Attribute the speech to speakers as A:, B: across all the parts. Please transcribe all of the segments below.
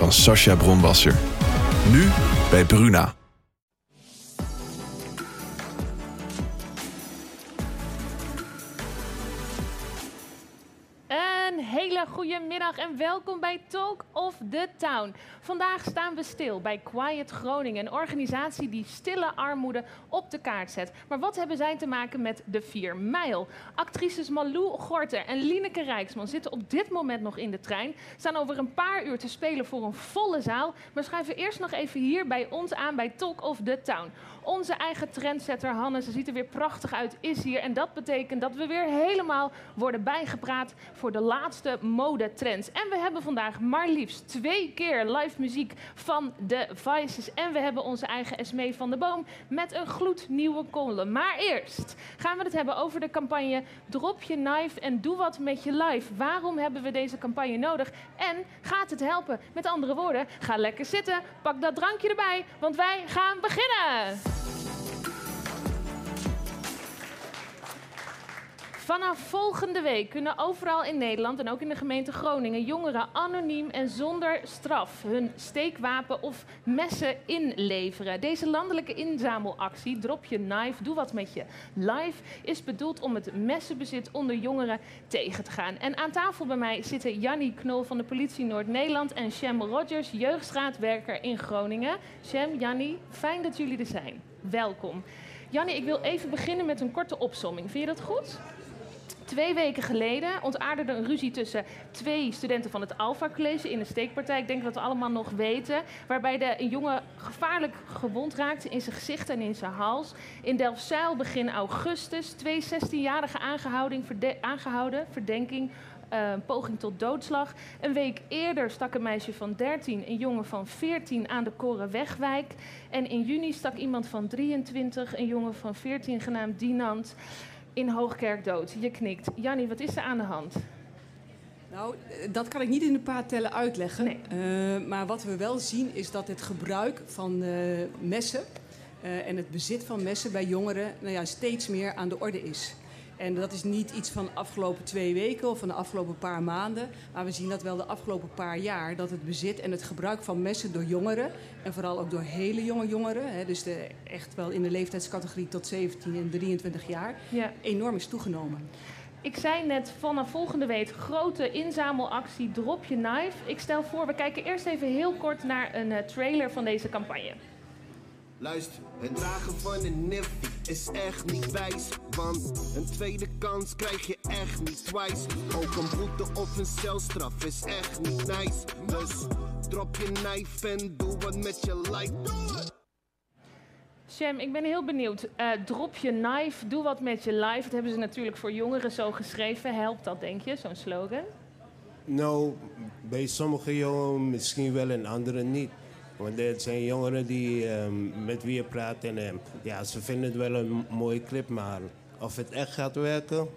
A: van Sascha Bronwasser. Nu bij Bruna.
B: Hele goede middag en welkom bij Talk of the Town. Vandaag staan we stil bij Quiet Groningen, een organisatie die stille armoede op de kaart zet. Maar wat hebben zij te maken met de 4 mijl? Actrices Malou Gorter en Lineke Rijksman zitten op dit moment nog in de trein, staan over een paar uur te spelen voor een volle zaal, maar schrijven eerst nog even hier bij ons aan bij Talk of the Town. Onze eigen trendsetter Hanne, ze ziet er weer prachtig uit, is hier. En dat betekent dat we weer helemaal worden bijgepraat voor de laatste modetrends. En we hebben vandaag maar liefst twee keer live muziek van de Vices. En we hebben onze eigen Esmee van de Boom met een gloednieuwe column. Maar eerst gaan we het hebben over de campagne Drop je knife en doe wat met je life. Waarom hebben we deze campagne nodig? En gaat het helpen? Met andere woorden, ga lekker zitten, pak dat drankje erbij, want wij gaan beginnen. Vanaf volgende week kunnen overal in Nederland en ook in de gemeente Groningen jongeren anoniem en zonder straf hun steekwapen of messen inleveren. Deze landelijke inzamelactie, Drop je knife, doe wat met je live, is bedoeld om het messenbezit onder jongeren tegen te gaan. En aan tafel bij mij zitten Jannie Knol van de politie Noord-Nederland en Shem Rogers, jeugdstraatwerker in Groningen. Shem, Jannie, fijn dat jullie er zijn. Welkom. Jannie, ik wil even beginnen met een korte opsomming. Vind je dat goed? Twee weken geleden ontaarde een ruzie tussen twee studenten van het Alpha College in een steekpartij. Ik denk dat we allemaal nog weten. Waarbij de, een jongen gevaarlijk gewond raakte in zijn gezicht en in zijn hals. In Delfzijl begin augustus. Twee 16-jarigen aangehouden, verdenking uh, poging tot doodslag. Een week eerder stak een meisje van 13 een jongen van 14 aan de Korenwegwijk. En in juni stak iemand van 23 een jongen van 14 genaamd Dinant in Hoogkerk dood. Je knikt. Jannie, wat is er aan de hand?
C: Nou, dat kan ik niet in een paar tellen uitleggen.
B: Nee.
C: Uh, maar wat we wel zien is dat het gebruik van uh, messen uh, en het bezit van messen bij jongeren nou ja, steeds meer aan de orde is. En dat is niet iets van de afgelopen twee weken of van de afgelopen paar maanden. Maar we zien dat wel de afgelopen paar jaar. Dat het bezit en het gebruik van messen door jongeren. En vooral ook door hele jonge jongeren. Hè, dus de, echt wel in de leeftijdscategorie tot 17 en 23 jaar.
B: Ja.
C: Enorm is toegenomen.
B: Ik zei net vanaf volgende week grote inzamelactie Drop je Knife. Ik stel voor, we kijken eerst even heel kort naar een uh, trailer van deze campagne.
D: Luister, het dragen van een nif is echt niet wijs. Want een tweede kans krijg je echt niet twice. Ook een boete of een celstraf is echt niet nice. Dus drop je knife en doe wat met je life.
B: Shem, ik ben heel benieuwd. Uh, drop je knife, doe wat met je life. Dat hebben ze natuurlijk voor jongeren zo geschreven. Helpt dat, denk je, zo'n slogan?
E: Nou, bij sommige jongeren misschien wel en anderen niet. Want het zijn jongeren die, um, met wie je praat en um, ja, ze vinden het wel een mooie clip, maar of het echt gaat werken,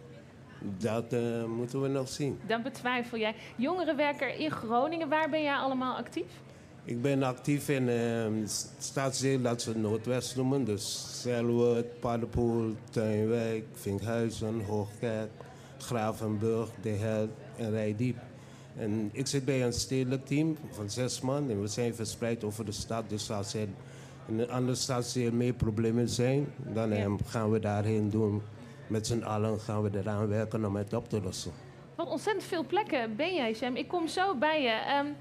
E: dat uh, moeten we nog zien.
B: Dan betwijfel jij. Jongerenwerker in Groningen, waar ben jij allemaal actief?
E: Ik ben actief in um, stadsdeel dat ze Noordwest noemen. Dus Selwood, Paddenpoel, Tuinwijk, Vinkhuizen, Hoogkerk, Gravenburg, De Held en Rijdiep. En ik zit bij een stedelijk team van zes man en we zijn verspreid over de stad. Dus als er in een andere stadsdeel meer problemen zijn, dan ja. gaan we daarheen doen. Met z'n allen gaan we eraan werken om het op te lossen.
B: Wat ontzettend veel plekken ben jij, Sam. Ik kom zo bij je. Um,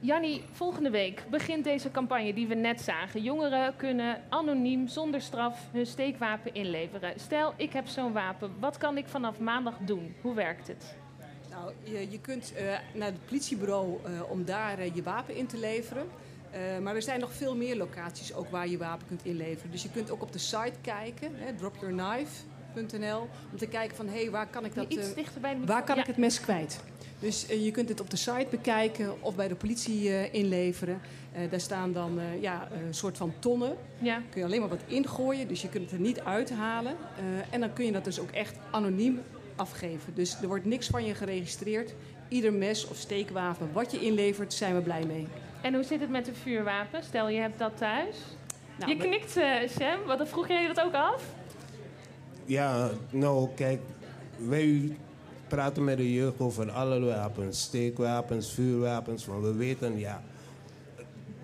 B: Jannie, volgende week begint deze campagne die we net zagen. Jongeren kunnen anoniem, zonder straf, hun steekwapen inleveren. Stel, ik heb zo'n wapen. Wat kan ik vanaf maandag doen? Hoe werkt het?
C: Nou, je, je kunt uh, naar het politiebureau uh, om daar uh, je wapen in te leveren. maar er zijn nog veel meer locaties ook waar je wapen kunt inleveren. Dus je kunt ook op de site kijken, dropyourknife.nl, om te kijken van hé, hey, waar kan ik dat,
B: Iets
C: waar kan ja. ik het mes kwijt? Dus je kunt het op de site bekijken of bij de politie inleveren. Daar staan dan ja, een soort van tonnen.
B: Ja.
C: Kun je alleen maar wat ingooien, dus je kunt het er niet uithalen. en dan kun je dat dus ook echt anoniem afgeven. Dus er wordt niks van je geregistreerd. Ieder mes of steekwapen wat je inlevert, zijn we blij mee.
B: En hoe zit het met de vuurwapen? Stel, je hebt dat thuis. Nou, je knikt, Sam. Wat vroeg jij dat ook af?
E: Ja, nou, kijk, wij praten met de jeugd over alle wapens, steekwapens, vuurwapens. Want we weten, ja,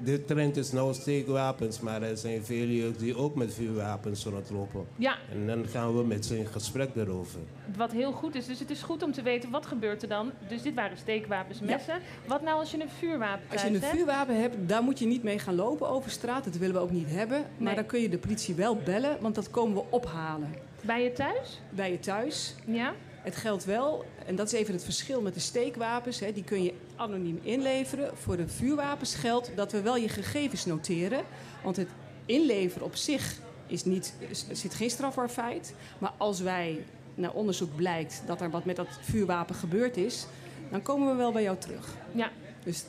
E: de trend is nou steekwapens, maar er zijn veel jeugd die ook met vuurwapens rondlopen.
B: Ja.
E: En dan gaan we met ze in gesprek erover.
B: Wat heel goed is. Dus het is goed om te weten wat gebeurt er dan. Dus dit waren steekwapens, messen. Ja. Wat nou als je een vuurwapen
C: hebt? Als je een
B: hebt?
C: vuurwapen hebt, daar moet je niet mee gaan lopen over straat. Dat willen we ook niet hebben. Maar
B: Nee.
C: dan kun je de politie wel bellen, want dat komen we ophalen.
B: Bij je thuis?
C: Bij je thuis.
B: Ja.
C: Het geldt wel, en dat is even het verschil met de steekwapens, hè, die kun je anoniem inleveren. Voor de vuurwapens geldt dat we wel je gegevens noteren. Want het inleveren op zich is niet, zit geen strafbaar feit. Maar als wij naar onderzoek blijkt dat er wat met dat vuurwapen gebeurd is, dan komen we wel bij jou terug.
B: Ja.
C: Dus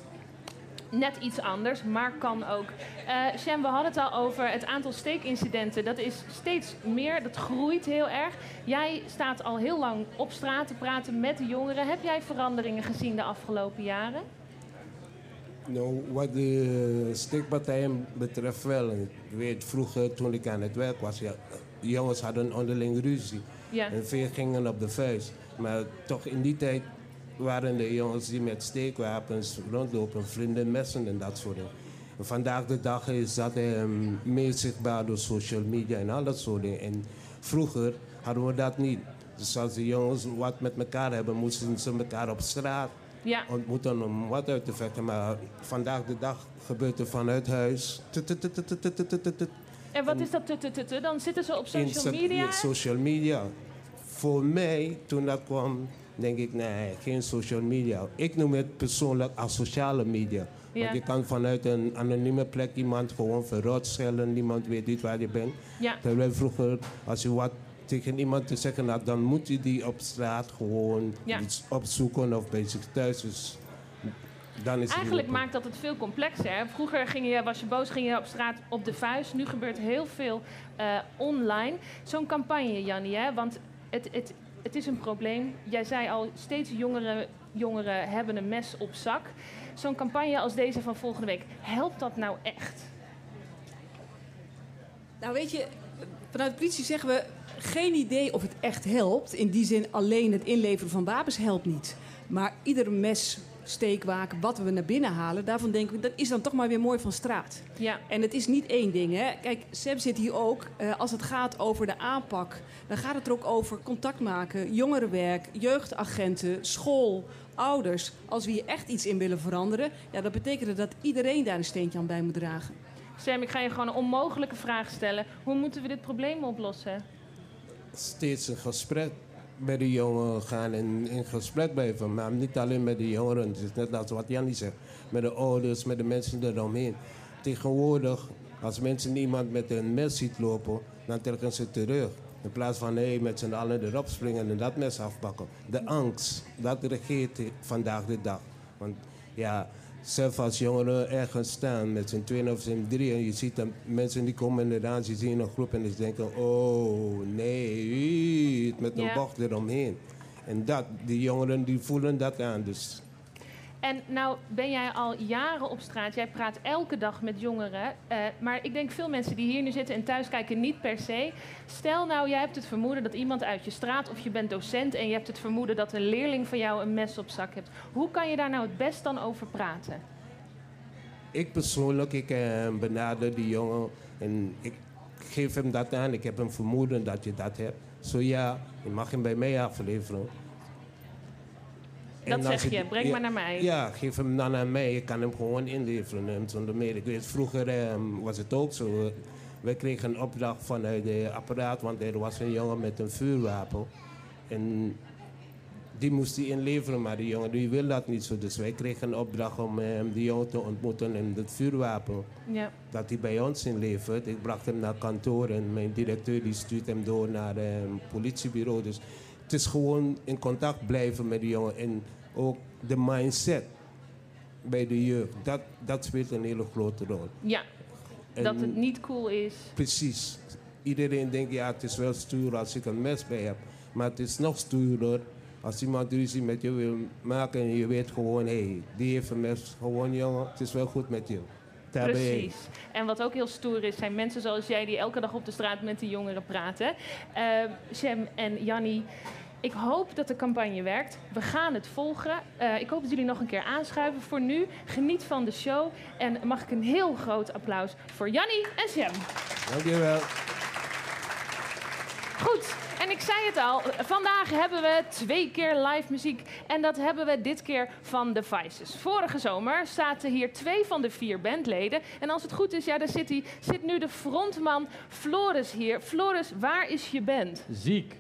B: net iets anders, maar kan ook. Uh, we hadden het al over het aantal steekincidenten. Dat is steeds meer, dat groeit heel erg. Jij staat al heel lang op straat te praten met de jongeren. Heb jij veranderingen gezien de afgelopen jaren?
E: Nou, wat de steekpartijen betreft wel. Ik weet, vroeger toen ik aan het werk was, ja, jongens hadden onderling ruzie.
B: Ja.
E: En veel gingen op de vuist. Maar toch in die tijd waren de jongens die met steekwapens rondlopen, vrienden, messen en dat soort dingen. Vandaag de dag is dat um, meer zichtbaar door social media en al dat soort dingen. En vroeger hadden we dat niet. Dus als de jongens wat met elkaar hebben, moesten ze elkaar op straat
B: ja.
E: ontmoeten om wat uit te vechten. Maar vandaag de dag gebeurt er vanuit huis.
B: En wat is dat? Dan zitten ze op social media?
E: Social media. Voor mij, toen dat kwam, denk ik, nee, geen social media. Ik noem het persoonlijk als sociale media.
B: Ja.
E: Want je kan vanuit een anonieme plek iemand gewoon verrotstellen. Niemand weet niet waar je bent.
B: Ja.
E: Terwijl vroeger, als je wat tegen iemand te zeggen had, dan moet je die op straat gewoon
B: Ja.
E: iets opzoeken of bij zich thuis. Dus dan is
B: Eigenlijk maakt dat het veel complexer. Hè? Vroeger ging je, was je boos, ging je op straat op de vuist. Nu gebeurt heel veel eh, online. Zo'n campagne, Jannie, hè? want het, het, het is een probleem. Jij zei al, steeds jongere jongeren hebben een mes op zak. Zo'n campagne als deze van volgende week, helpt dat nou echt?
C: Nou weet je, vanuit de politie zeggen we geen idee of het echt helpt. In die zin alleen het inleveren van wapens helpt niet. Maar ieder mes, steekwaken, wat we naar binnen halen, daarvan denken we dat is dan toch maar weer mooi van straat.
B: Ja.
C: En het is niet één ding. Hè. Kijk, Seb zit hier ook. Uh, als het gaat over de aanpak, dan gaat het er ook over contact maken, jongerenwerk, jeugdagenten, school, ouders. Als we hier echt iets in willen veranderen, ja, dat betekent dat iedereen daar een steentje aan bij moet dragen.
B: Sam, ik ga je gewoon een onmogelijke vraag stellen. Hoe moeten we dit probleem oplossen?
E: Steeds een gesprek met de jongeren gaan en in gesprek blijven. Maar niet alleen met de jongeren. Het is net als wat Jannie zegt. Met de ouders, met de mensen eromheen. Tegenwoordig, als mensen iemand met een mes ziet lopen, dan trekken ze terug. In plaats van hey, met z'n allen erop springen en dat mes afpakken. De angst, dat regeert vandaag de dag. Want ja, zelf als jongeren ergens staan met z'n tweeën of z'n drieën. En je ziet dan mensen die komen inderdaad, je ziet een groep en ze denken, oh nee, met een
B: Ja.
E: bocht eromheen. En dat, die jongeren die voelen dat aan. Dus
B: En nou ben jij al jaren op straat. Jij praat elke dag met jongeren. Eh, maar ik denk veel mensen die hier nu zitten en thuis kijken niet per se. Stel nou, jij hebt het vermoeden dat iemand uit je straat... of je bent docent en je hebt het vermoeden dat een leerling van jou een mes op zak hebt. Hoe kan je daar nou het best dan over praten?
E: ik persoonlijk, ik eh, benader die jongen en ik geef hem dat aan. Ik heb een vermoeden dat je dat hebt. Zo ja, je mag hem bij mij afleveren.
B: Dat zeg je, breng
E: ja,
B: maar naar mij.
E: Ja, geef hem dan aan mij. Ik kan hem gewoon inleveren hem zonder meer. Ik weet, vroeger ehm, was het ook zo. We kregen een opdracht vanuit de apparaat, want er was een jongen met een vuurwapen. En die moest hij inleveren, maar die jongen die wil dat niet zo. Dus wij kregen een opdracht om ehm, die jongen te ontmoeten en het vuurwapen
B: Ja.
E: dat hij bij ons inlevert. Ik bracht hem naar kantoor en mijn directeur die stuurt hem door naar een politiebureau. Dus het is gewoon in contact blijven met die jongen. En ook de mindset bij de jeugd, dat, dat speelt een hele grote rol.
B: ja,
E: En
B: dat het niet cool is.
E: Precies. Iedereen denkt, ja, het is wel stoer als ik een mes bij heb. Maar het is nog stoerder als iemand ruzie met je wil maken en je weet gewoon, hé, hey, die heeft een mes. Gewoon, jongen, het is wel goed met je.
B: Precies. En wat ook heel stoer is, zijn mensen zoals jij die elke dag op de straat met die jongeren praten. Eh Shem en Jannie, ik hoop dat de campagne werkt. We gaan het volgen. Eh, ik hoop dat jullie nog een keer aanschuiven. Voor nu, geniet van de show. En mag ik een heel groot applaus voor Jannie en Shem.
E: Dankjewel.
B: Goed, en ik zei het al, vandaag hebben we twee keer live muziek. En dat hebben we dit keer van The Vices. Vorige zomer zaten hier twee van de vier bandleden. En als het goed is, ja, daar zit, hij, zit nu de frontman Floris hier. Floris, waar is je band?
F: Ziek.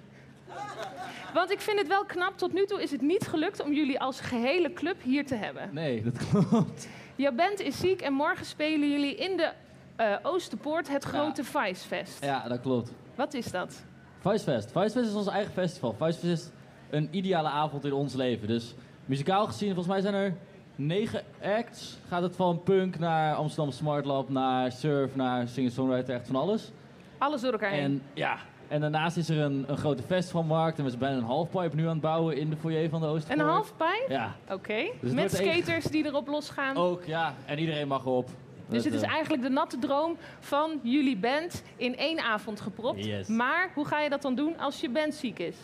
B: Want ik vind het wel knap, tot nu toe is het niet gelukt om jullie als gehele club hier te hebben.
F: Nee, dat klopt.
B: Jouw band is ziek en morgen spelen jullie in de eh, Oosterpoort het grote Vicefest.
F: Ja, dat klopt.
B: Wat is dat?
F: Vicefest. Vicefest is ons eigen festival. Vicefest is een ideale avond in ons leven. Dus muzikaal gezien, volgens mij zijn er negen acts. Gaat het van punk naar Amsterdam Smart Lab, naar surf, naar singer-songwriter, echt van alles.
B: Alles door elkaar heen.
F: En ja, en daarnaast is er een, een grote festivalmarkt. En we zijn bijna een halfpipe nu aan het bouwen in de foyer van de
B: Een
F: Oosterpoort.
B: halfpijp?
F: Ja,
B: Oké,
F: het
B: met
F: echt-
B: skaters die erop losgaan.
F: ook ja. En iedereen mag erop.
B: Dus het is eigenlijk de natte droom van jullie band in één avond gepropt.
F: Yes.
B: Maar hoe ga je dat dan doen als je band ziek is?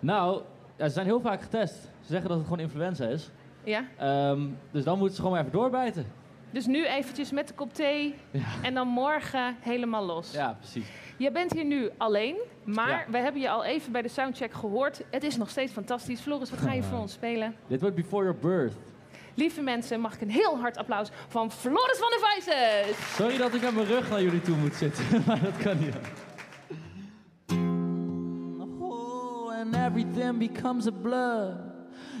F: Nou, ja, ze zijn heel vaak getest. Ze zeggen dat het gewoon influenza is.
B: Ja?
F: Ehm, dus dan moeten ze gewoon maar even doorbijten.
B: Dus nu eventjes met de kop thee en dan morgen helemaal los.
F: Ja, precies.
B: Je bent hier nu alleen, maar
F: Ja.
B: we hebben je al even bij de soundcheck gehoord. Het is nog steeds fantastisch. Floris, wat ga je voor ons spelen?
F: Dit wordt Before Your Birth.
B: Lieve mensen, mag ik een heel hard applaus van Floris van der Vijzes.
F: Sorry dat ik met mijn rug naar jullie toe moet zitten, maar dat kan niet. Oh, and everything becomes a blur.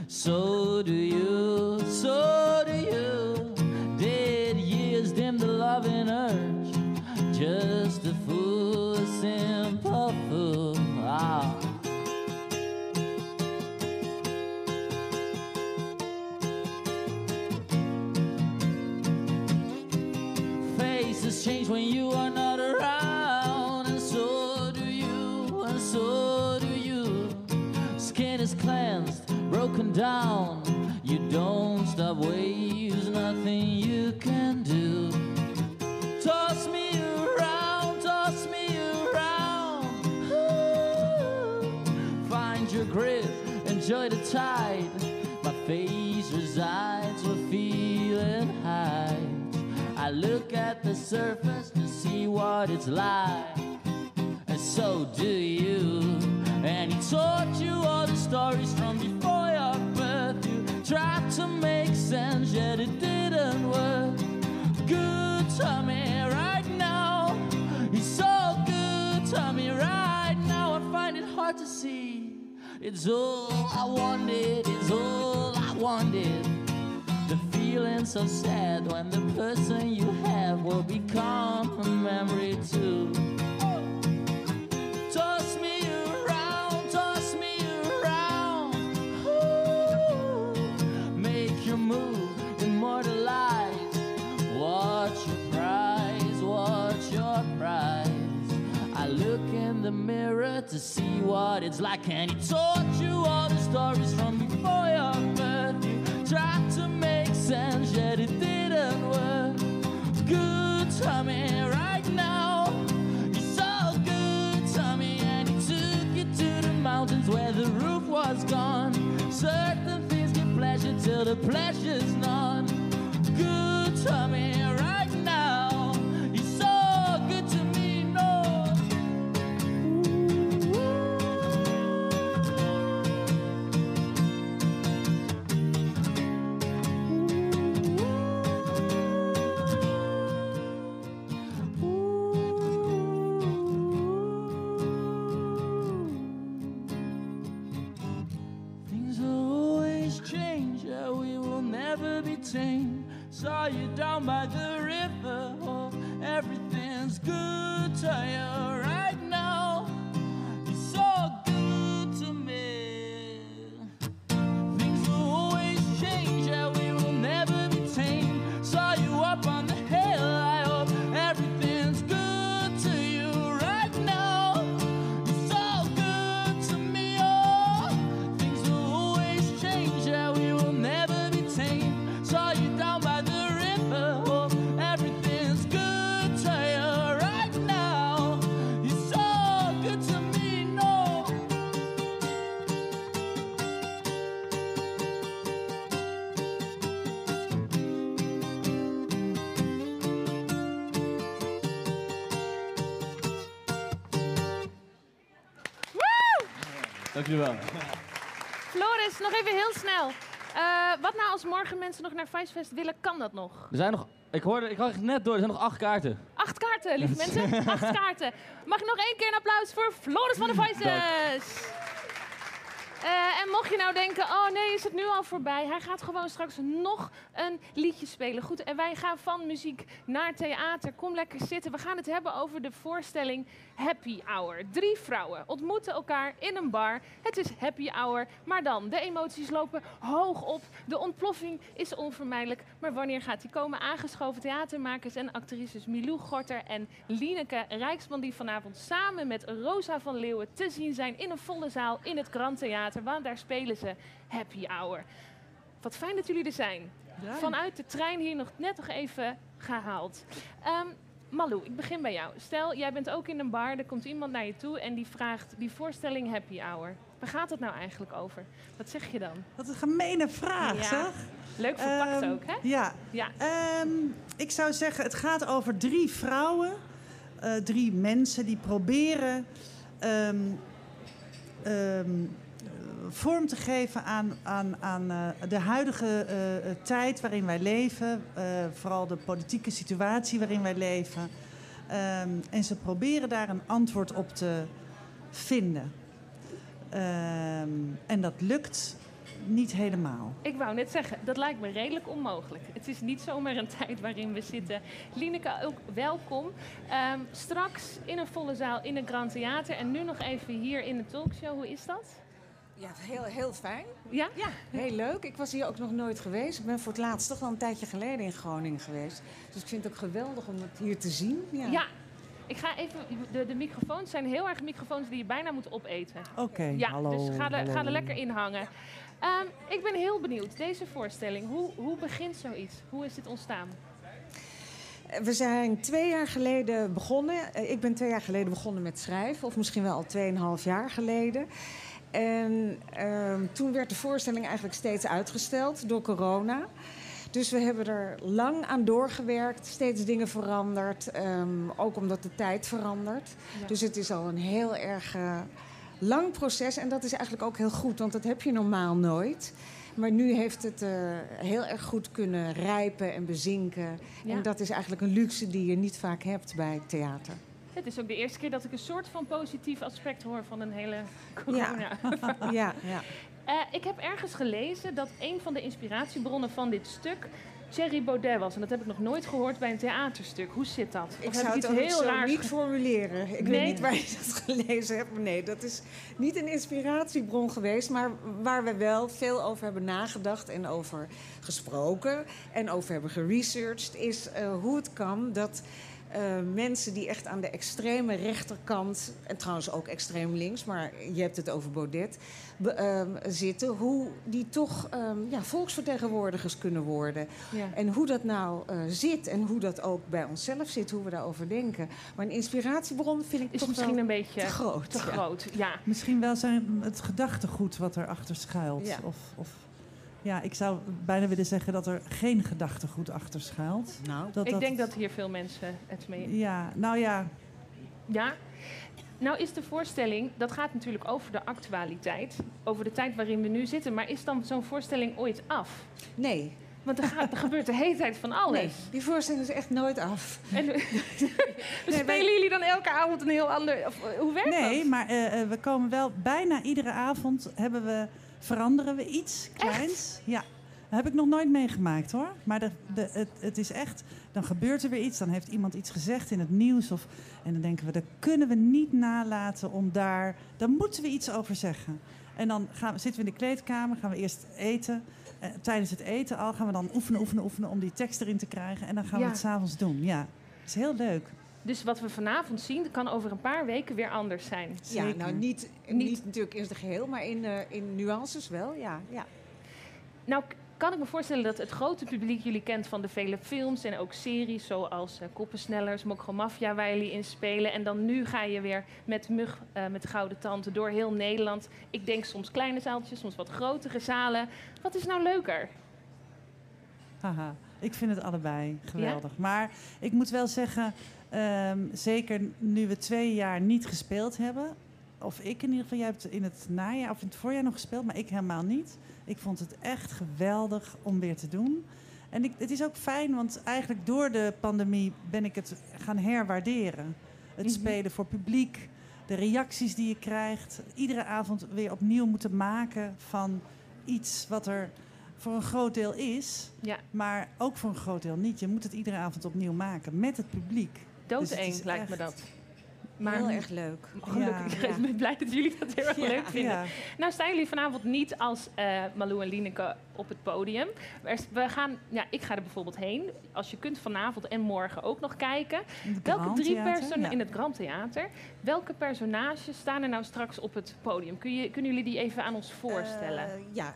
F: So do you, so do you. Dead years dim the loving urge. Just a fool, a simple fool. Ah. Change when you are not around, and so do you, and so do you. Skin is cleansed, broken down. You don't stop waves, nothing you can do. Toss me around, toss me around. Ooh. Find your grip, enjoy the tide. My face look at the surface to see what it's like, and so do you. And he taught you all the stories from before your birth. You tried to make sense, yet it didn't work. Good to me right now. He's so good to me right now. I find it hard to see. It's all I wanted, it's all I wanted. Feeling so sad when the person you have will become a memory too. Toss me around, toss me around. Make your move, immortalize. Watch your prize, watch your prize. I look in the mirror to see what it's like, and he taught you all the stories from before your birth. You tried to make sense, yet it didn't work. Good to me right now. He's so good me, and he took you to the mountains where the roof was gone. Certain things give pleasure till the pleasure's none. Dank jullie wel.
B: Floris, nog even heel snel. Eh, wat nou als morgen mensen nog naar Vicefest willen, kan dat nog?
F: Er zijn nog, ik hoorde, ik had net door, er zijn nog acht kaarten.
B: Acht kaarten, lieve mensen. Acht kaarten. Mag ik nog één keer een applaus voor Floris van de Vices? Eh, en mocht je nou denken, oh nee, is het nu al voorbij? Hij gaat gewoon straks nog een liedje spelen. Goed, en wij gaan van muziek naar theater. Kom lekker zitten. We gaan het hebben over de voorstelling Happy Hour. Drie vrouwen ontmoeten elkaar in een bar. Het is Happy Hour, maar dan, de emoties lopen hoog op. De ontploffing is onvermijdelijk. Maar wanneer gaat die komen? Aangeschoven theatermakers en actrices Milou Gorter en Lieneke Rijksman... die vanavond samen met Rosa van Leeuwen te zien zijn in een volle zaal in het Grand Theater. Want daar spelen ze Happy Hour. Wat fijn dat jullie er zijn. Vanuit de trein hier nog net nog even gehaald. Ehm Malou, ik begin bij jou. Stel, jij bent ook in een bar, er komt iemand naar je toe en die vraagt die voorstelling Happy Hour. Waar gaat het nou eigenlijk over? Wat zeg je dan?
G: Wat een gemene vraag,
B: Ja.
G: zeg.
B: Leuk verpakt
G: Ehm,
B: ook, hè?
G: Ja.
B: Ja.
G: Ehm, ik zou zeggen, het gaat over drie vrouwen, eh, drie mensen die proberen vorm te geven aan, aan, aan eh, de huidige eh, tijd waarin wij leven, eh, vooral de politieke situatie waarin wij leven. Ehm, en ze proberen daar een antwoord op te vinden. Ehm, en dat lukt niet helemaal.
B: Ik wou net zeggen, dat lijkt me redelijk onmogelijk. Het is niet zomaar een tijd waarin we zitten. Lineke, ook welkom. Ehm, straks in een volle zaal in het Grand Theater en nu nog even hier in de talkshow. Hoe is dat?
H: Ja, heel, heel fijn.
B: Ja?
H: Ja, heel leuk. Ik was hier ook nog nooit geweest. Ik ben voor het laatst toch wel een tijdje geleden in Groningen geweest. Dus ik vind het ook geweldig om het hier te zien. Ja.
B: Ja. Ik ga even, de, de microfoons zijn heel erg microfoons die je bijna moet opeten.
G: Oké,
B: Ja,
G: hallo.
B: dus ga er,
G: hallo.
B: ga er lekker in hangen. Ehm, ik ben heel benieuwd, deze voorstelling, hoe, hoe begint zoiets? Hoe is dit ontstaan?
H: We zijn twee jaar geleden begonnen. Eh, Ik ben twee jaar geleden begonnen met schrijven. Of misschien wel al tweeënhalf jaar geleden. En ehm, toen werd de voorstelling eigenlijk steeds uitgesteld door corona. Dus we hebben er lang aan doorgewerkt, steeds dingen veranderd. ehm, ook omdat de tijd verandert.
B: Ja.
H: Dus het is al een heel erg eh, lang proces. En dat is eigenlijk ook heel goed, want dat heb je normaal nooit. Maar nu heeft het eh, heel erg goed kunnen rijpen en bezinken.
B: Ja.
H: En dat is eigenlijk een luxe die je niet vaak hebt bij theater.
B: Het is ook de eerste keer dat ik een soort van positief aspect hoor van een hele corona.
H: Ja, ja.
B: Eh, ik heb ergens gelezen dat een van de inspiratiebronnen van dit stuk Thierry Baudet was. En dat heb ik nog nooit gehoord bij een theaterstuk. Hoe zit dat?
H: Ik
B: Of
H: zou
B: heb
H: het
B: ik iets heel
H: zo
B: raars
H: niet formuleren. Ik
B: Nee?
H: weet niet waar je dat gelezen hebt. Maar nee, dat is niet een inspiratiebron geweest. Maar waar we wel veel over hebben nagedacht en over gesproken. En over hebben geresearched. Is eh, hoe het kan dat eh, mensen die echt aan de extreme rechterkant. En trouwens ook extreem links. Maar je hebt het over Baudet. be- ehm, zitten. Hoe die toch ehm, ja, volksvertegenwoordigers kunnen worden.
B: Ja.
H: En hoe dat nou eh, zit en hoe dat ook bij onszelf zit, hoe we daarover denken. Maar een inspiratiebron vind ik
B: Is
H: toch
B: misschien
H: wel
B: een beetje
H: te groot.
B: te
H: ja.
B: groot. Ja.
G: Misschien wel zijn het gedachtegoed wat erachter schuilt.
H: Ja.
G: Of, of, ja, ik zou bijna willen zeggen dat er geen gedachtegoed achter schuilt.
H: Nou,
G: Dat,
B: Ik denk dat hier veel mensen het mee...
G: Ja, nou ja,
B: Ja? Nou is de voorstelling, dat gaat natuurlijk over de actualiteit. Over de tijd waarin we nu zitten. Maar is dan zo'n voorstelling ooit af?
H: nee,
B: Want er, gaat, er gebeurt de hele tijd van alles.
H: nee, die voorstelling is echt nooit af.
B: En, spelen jullie dan elke avond een heel ander... Of, eh, hoe werkt
G: nee,
B: dat?
G: maar eh, eh, we komen wel bijna iedere avond hebben we, veranderen we iets kleins. Ja. heb ik nog nooit meegemaakt hoor. Maar de, de, het, het is echt, dan gebeurt er weer iets. Dan heeft iemand iets gezegd in het nieuws. Of, en dan denken we, dat kunnen we niet nalaten om daar... Daar moeten we iets over zeggen. En dan gaan, zitten we in de kleedkamer, gaan we eerst eten. Eh, tijdens het eten al gaan we dan oefenen, oefenen, oefenen... om die tekst erin te krijgen. En dan gaan
B: Ja.
G: we het s'avonds doen. Ja, het is heel leuk.
B: Dus wat we vanavond zien, kan over een paar weken weer anders zijn.
H: Ja, nou niet,
B: Niet-
H: niet. natuurlijk in zijn geheel, maar in, eh, in nuances wel, ja. ja.
B: Nou, kan ik me voorstellen dat het grote publiek jullie kent van de vele films en ook series zoals eh, Koppensnellers, Mokro Mafia, waar jullie in spelen. En dan nu ga je weer met Mug, eh, met de Gouden Tante door heel Nederland. Ik denk soms kleine zaaltjes, soms wat grotere zalen. Wat is nou leuker?
G: Haha, ik vind het allebei geweldig. Maar ik moet wel zeggen, ehm, zeker nu we twee jaar niet gespeeld hebben... of ik in ieder geval, jij hebt in het najaar of in het voorjaar nog gespeeld... maar ik helemaal niet. Ik vond het echt geweldig om weer te doen. En ik, het is ook fijn, want eigenlijk door de pandemie ben ik het gaan herwaarderen. Het
B: Mhm.
G: spelen voor publiek, de reacties die je krijgt. Iedere avond weer opnieuw moeten maken van iets wat er voor een groot deel is...
B: Ja,
G: maar ook voor een groot deel niet. Je moet het iedere avond opnieuw maken met het publiek. Dus
B: doodeng
G: is
B: lijkt me dat. Maar
H: Heel erg leuk.
B: gelukkig,
G: Ja.
B: ik ben blij dat jullie dat heel erg
H: Ja.
B: leuk vinden.
G: Ja,
B: Nou staan jullie vanavond niet als eh Malou en Lineke op het podium. We gaan, ja, ik ga er bijvoorbeeld heen. Als je kunt vanavond en morgen ook nog kijken. Welke drie
G: ja.
B: in het Grand Theater? Welke personages staan er nou straks op het podium? Kun je, kunnen jullie die even aan ons voorstellen?
H: Eh, ja,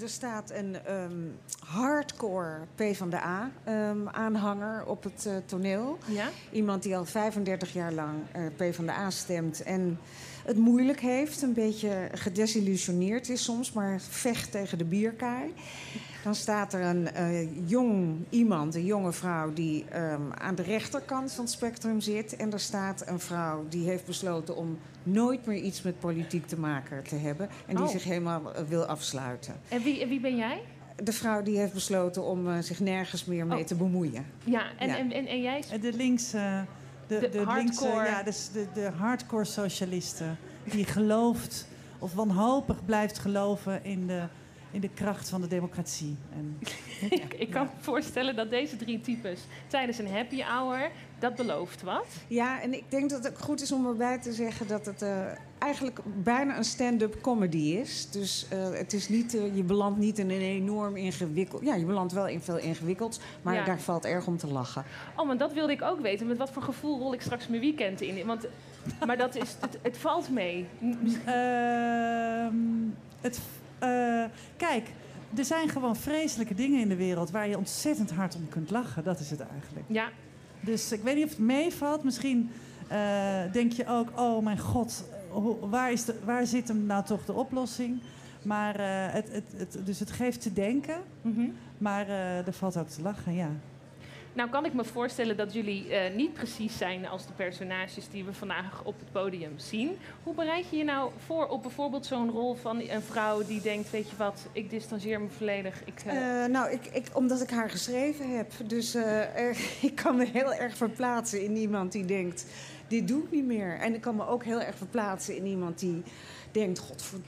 H: er staat een ehm, hardcore PvdA-aanhanger op het eh, toneel.
B: ja?
H: Iemand die al 35 jaar lang eh PvdA stemt en het moeilijk heeft. Een beetje gedesillusioneerd is soms, maar vecht tegen de bierkaai. Dan staat er een eh, jong iemand, een jonge vrouw... die ehm, aan de rechterkant van het spectrum zit. En er staat een vrouw die heeft besloten om nooit meer iets met politiek te maken te hebben. En die
B: Oh.
H: zich helemaal eh, wil afsluiten.
B: En wie, en wie ben jij?
H: De vrouw die heeft besloten om eh, zich nergens meer mee
B: Oh.
H: te bemoeien.
B: Ja, en,
H: Ja.
B: En, en, en jij?
G: De linkse... De,
B: De
G: de, linkse,
B: hardcore.
G: ja, dus de, de hardcore socialisten. Die gelooft of wanhopig blijft geloven in de, in de kracht van de democratie. En,
B: ik, ik kan me voorstellen dat deze drie types tijdens een happy hour, dat belooft wat.
H: Ja, en ik denk dat het ook goed is om erbij te zeggen dat het eh, eigenlijk bijna een stand-up comedy is. Dus eh, het is niet, eh, je belandt niet in een enorm ingewikkeld. Ja, je belandt wel in veel ingewikkeld, maar
B: Ja.
H: daar valt erg om te lachen.
B: Oh, maar dat wilde ik ook weten. Met wat voor gevoel rol ik straks mijn weekend in? Want, maar dat is, het, het valt mee.
G: Ehm, het, eh, kijk, er zijn gewoon vreselijke dingen in de wereld... waar je ontzettend hard om kunt lachen. Dat is het eigenlijk.
B: Ja,
G: Dus ik weet niet of het meevalt. Misschien eh, denk je ook, oh mijn god, hoe- waar, is de, waar zit hem nou toch de oplossing? Maar eh, het, het, het, dus het geeft te denken,
B: mhm.
G: maar er valt ook te lachen, ja.
B: Nou kan ik me voorstellen dat jullie eh, niet precies zijn als de personages die we vandaag op het podium zien. Hoe bereid je je nou voor op bijvoorbeeld zo'n rol van een vrouw die denkt, weet je wat, ik distancieer me volledig. Ik, eh,
H: Eh, nou, ik, omdat ik haar geschreven heb. Dus ik kan me heel erg verplaatsen in iemand die denkt, dit doe ik niet meer. En ik kan me ook heel erg verplaatsen in iemand die denkt, godver...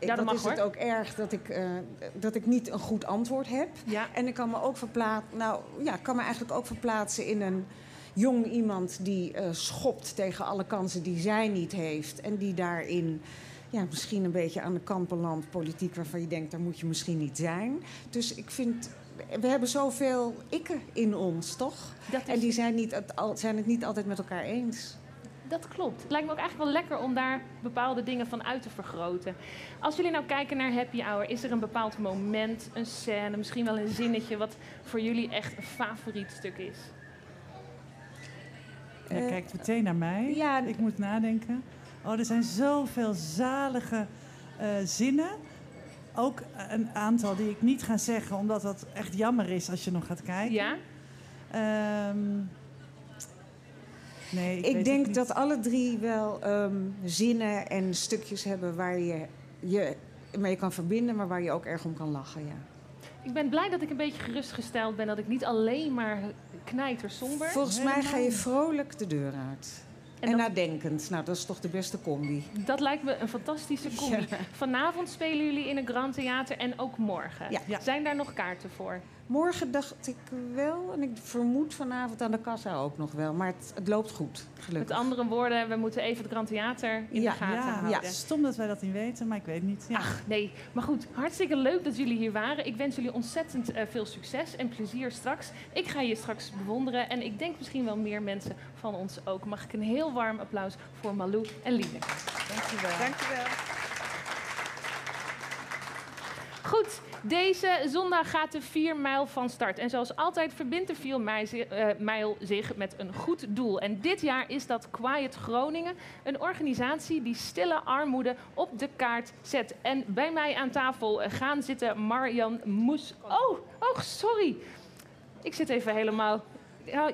B: Ja, dat mag,
H: is het ook erg dat ik, eh, dat ik niet een goed antwoord heb.
B: ja,
H: En ik kan me ook verplaatsen, nou ja, kan me eigenlijk ook verplaatsen in een jong iemand die eh, schopt tegen alle kansen die zij niet heeft. En die daarin ja, misschien een beetje aan de kant belandt, politiek, waarvan je denkt, daar moet je misschien niet zijn. Dus ik vind, we hebben zoveel ikken in ons, toch?
B: is,
H: En die zijn, niet, zijn het niet altijd met elkaar eens.
B: Dat klopt. Het lijkt me ook eigenlijk wel lekker om daar bepaalde dingen van uit te vergroten. Als jullie nou kijken naar Happy Hour, is er een bepaald moment, een scène, misschien wel een zinnetje wat voor jullie echt een favoriet stuk is?
G: Je
H: Eh,
G: kijkt meteen naar mij,
H: ja.
G: ik moet nadenken. Oh, er zijn zoveel zalige eh, zinnen. Ook een aantal die ik niet ga zeggen, omdat dat echt jammer is als je nog gaat kijken.
B: Ja?
G: Ehm, nee, ik,
H: denk dat alle drie wel ehm, zinnen en stukjes hebben waar je je mee kan verbinden, maar waar je ook erg om kan lachen. Ja.
B: Ik ben blij dat ik een beetje gerustgesteld ben dat ik niet alleen maar knijter somber.
H: Volgens mij ga je vrolijk de deur uit. En,
B: dat-
H: nadenkend. Nou, dat is toch de beste combi.
B: Dat lijkt me een fantastische combi. Vanavond spelen jullie in een Grand Theater en ook morgen.
H: Ja.
B: Zijn daar nog kaarten voor?
H: Morgen dacht ik wel, en ik vermoed vanavond aan de kassa ook nog wel. Maar het, het loopt goed, gelukkig.
B: Met andere woorden, we moeten even het Grand Theater in
H: Ja,
B: de gaten
G: Ja,
B: houden.
H: Ja.
G: stom dat wij dat niet weten, maar ik weet niet. Ja.
B: Ach, nee. Maar goed, hartstikke leuk dat jullie hier waren. Ik wens jullie ontzettend eh, veel succes en plezier straks. Ik ga je straks bewonderen en ik denk misschien wel meer mensen van ons ook. Mag ik een heel warm applaus voor Malou en Lieneke. Dankjewel.
H: Dankjewel.
B: Goed, deze zondag gaat de 4 mijl van start. En zoals altijd verbindt de 4 mijl zi- eh, mijl zich met een goed doel. En dit jaar is dat Quiet Groningen, een organisatie die stille armoede op de kaart zet. En bij mij aan tafel eh, gaan zitten Marjan Moes. Oh, oh, sorry. Ik zit even helemaal.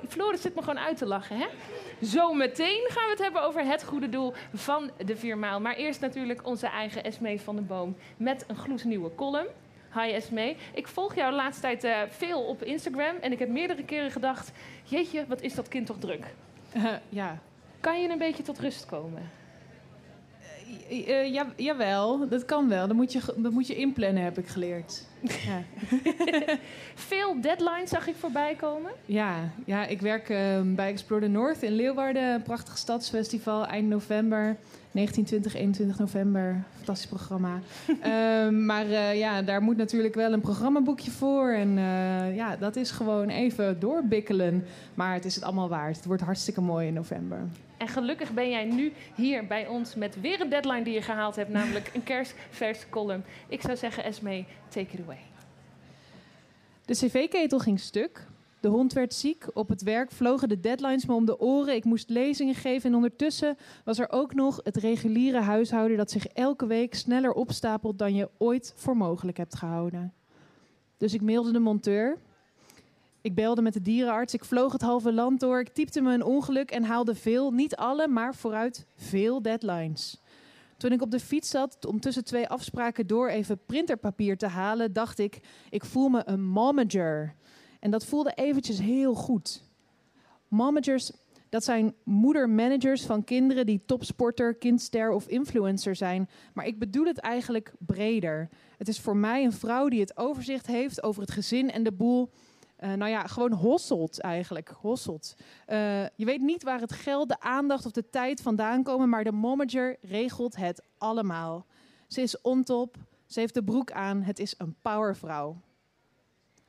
B: Floris zit me gewoon uit te lachen, hè? Zometeen gaan we het hebben over het goede doel van de viermaal. Maar eerst natuurlijk onze eigen Esmee van den Boom met een gloednieuwe column. Hi Esmee. Ik volg jou de laatste tijd eh, veel op Instagram en ik heb meerdere keren gedacht... Jeetje, wat is dat kind toch druk?
I: ja.
B: Kan je een beetje tot rust komen?
I: Eh, eh, ja, jawel, dat kan wel. Dat moet, je, dat moet je inplannen, heb ik geleerd. Ja,
B: Veel deadlines zag ik voorbij komen.
I: ja, ja ik werk eh, bij Explore the North in Leeuwarden. Een prachtig stadsfestival eind november. 19, 20, 21 november. Fantastisch programma. Ehm, maar eh, ja, daar moet natuurlijk wel een programmaboekje voor. En ja, dat is gewoon even doorbikkelen. Maar het is het allemaal waard. Het wordt hartstikke mooi in november.
B: En gelukkig ben jij nu hier bij ons met weer een deadline die je gehaald hebt, namelijk een kerstvers column. Ik zou zeggen, Esmee, take it away.
I: De cv-ketel ging stuk. De hond werd ziek. Op het werk vlogen de deadlines me om de oren. Ik moest lezingen geven. En ondertussen was er ook nog het reguliere huishouden dat zich elke week sneller opstapelt dan je ooit voor mogelijk hebt gehouden. Dus ik mailde de monteur. Ik belde met de dierenarts. Ik vloog het halve land door. Ik typte me een ongeluk en haalde veel, niet alle, maar vooruit veel deadlines. Toen ik op de fiets zat om tussen twee afspraken door even printerpapier te halen, dacht ik, ik voel me een momager. En dat voelde eventjes heel goed. Momagers, dat zijn moedermanagers van kinderen die topsporter, kindster of influencer zijn. Maar ik bedoel het eigenlijk breder. Het is voor mij een vrouw die het overzicht heeft over het gezin en de boel. Eh, nou ja, gewoon hosselt eigenlijk. Hosselt. Eh, je weet niet waar het geld, de aandacht of de tijd vandaan komen, maar de momager regelt het allemaal. Ze is on top, ze heeft de broek aan, het is een powervrouw.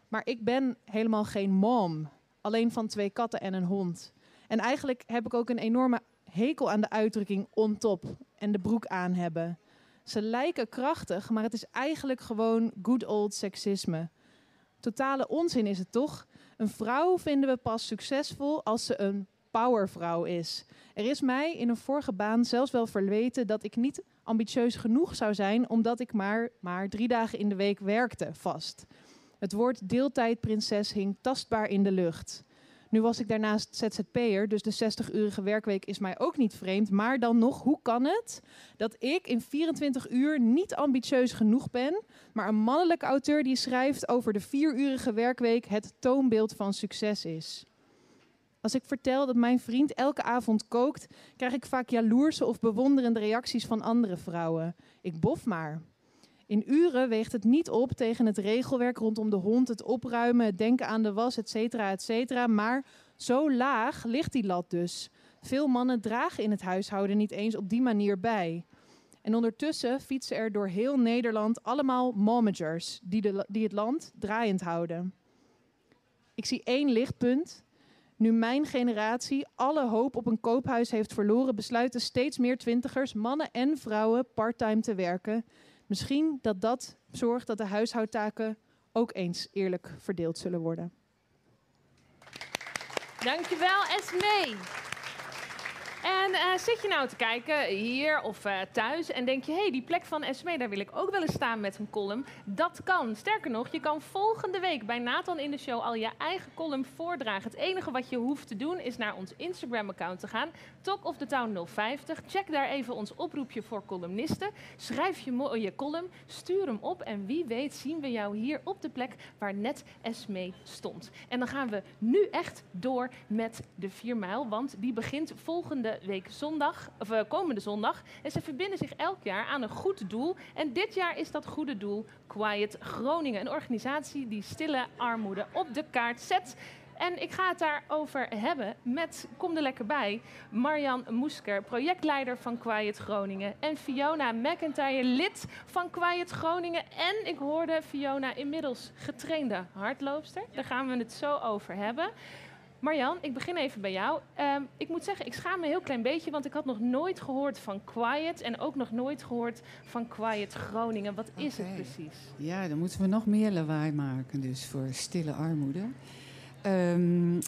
I: Maar ik ben helemaal geen mom. Alleen van twee katten en een hond. En eigenlijk heb ik ook een enorme hekel aan de uitdrukking on top en de broek aan hebben. Ze lijken krachtig, maar het is eigenlijk gewoon good old seksisme. Totale onzin is het toch? Een vrouw vinden we pas succesvol als ze een powervrouw is. Er is mij in een vorige baan zelfs wel verweten dat ik niet ambitieus genoeg zou zijn, omdat ik maar, maar drie dagen in de week werkte vast. Het woord deeltijdprinses hing tastbaar in de lucht. Nu was ik daarnaast ZZP'er, dus de 60-urige werkweek is mij ook niet vreemd. Maar dan nog, hoe kan het dat ik in 24 uur niet ambitieus genoeg ben, maar een mannelijke auteur die schrijft over de 4-urige werkweek het toonbeeld van succes is? Als ik vertel dat mijn vriend elke avond kookt, krijg ik vaak jaloerse of bewonderende reacties van andere vrouwen. Ik bof maar. In uren weegt het niet op tegen het regelwerk rondom de hond, het opruimen, het denken aan de was, et cetera, et cetera. Maar zo laag ligt die lat dus. Veel mannen dragen in het huishouden niet eens op die manier bij. En ondertussen fietsen er door heel Nederland allemaal momagers die, de, die het land draaiend houden. Ik zie één lichtpunt. Nu mijn generatie alle hoop op een koophuis heeft verloren, besluiten steeds meer twintigers, mannen en vrouwen, parttime te werken. Misschien dat dat zorgt dat de huishoudtaken ook eens eerlijk verdeeld zullen worden.
B: Dankjewel, Esmee. En eh, zit je nou te kijken hier of eh, thuis en denk je... hé, hey, die plek van Esmee, daar wil ik ook wel eens staan met een column. Dat kan. Sterker nog, je kan volgende week bij Nathan in de show... al je eigen column voordragen. Het enige wat je hoeft te doen is naar ons Instagram-account te gaan. Talk of the Town 050. Check daar even ons oproepje voor columnisten. Schrijf je mooie column, stuur hem op... en wie weet zien we jou hier op de plek waar net Esmee stond. En dan gaan we nu echt door met de 4 mijl, want die begint volgende week zondag, of eh, komende zondag. En ze verbinden zich elk jaar aan een goed doel. En dit jaar is dat goede doel Quiet Groningen. Een organisatie die stille armoede op de kaart zet. En ik ga het daarover hebben met, kom er lekker bij, Marjan Moesker, projectleider van Quiet Groningen. En Fiona McIntyre, lid van Quiet Groningen. En ik hoorde Fiona inmiddels getrainde hardloopster. Daar gaan we het zo over hebben. Marjan, ik begin even bij jou. Ehm, ik moet zeggen, ik schaam me een heel klein beetje, want ik had nog nooit gehoord van Quiet en ook nog nooit gehoord van Quiet Groningen. Wat is het precies?
J: Ja, dan moeten we nog meer lawaai maken, dus voor stille armoede. Ehm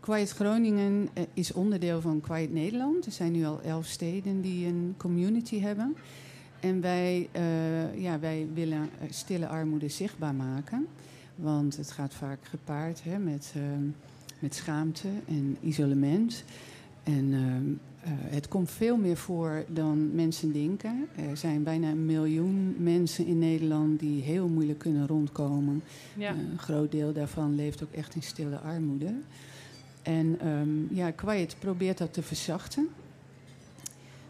J: Quiet Groningen eh, is onderdeel van Quiet Nederland. Er zijn nu al elf steden die een community hebben. En wij, eh, ja, wij willen eh, stille armoede zichtbaar maken. Want het gaat vaak gepaard hè, met, ehm, met schaamte en isolement. En ehm, eh, het komt veel meer voor dan mensen denken. Er zijn bijna een miljoen mensen in Nederland die heel moeilijk kunnen rondkomen.
B: Ja.
J: Eh, een groot deel daarvan leeft ook echt in stille armoede. En ehm, ja, Quiet probeert dat te verzachten.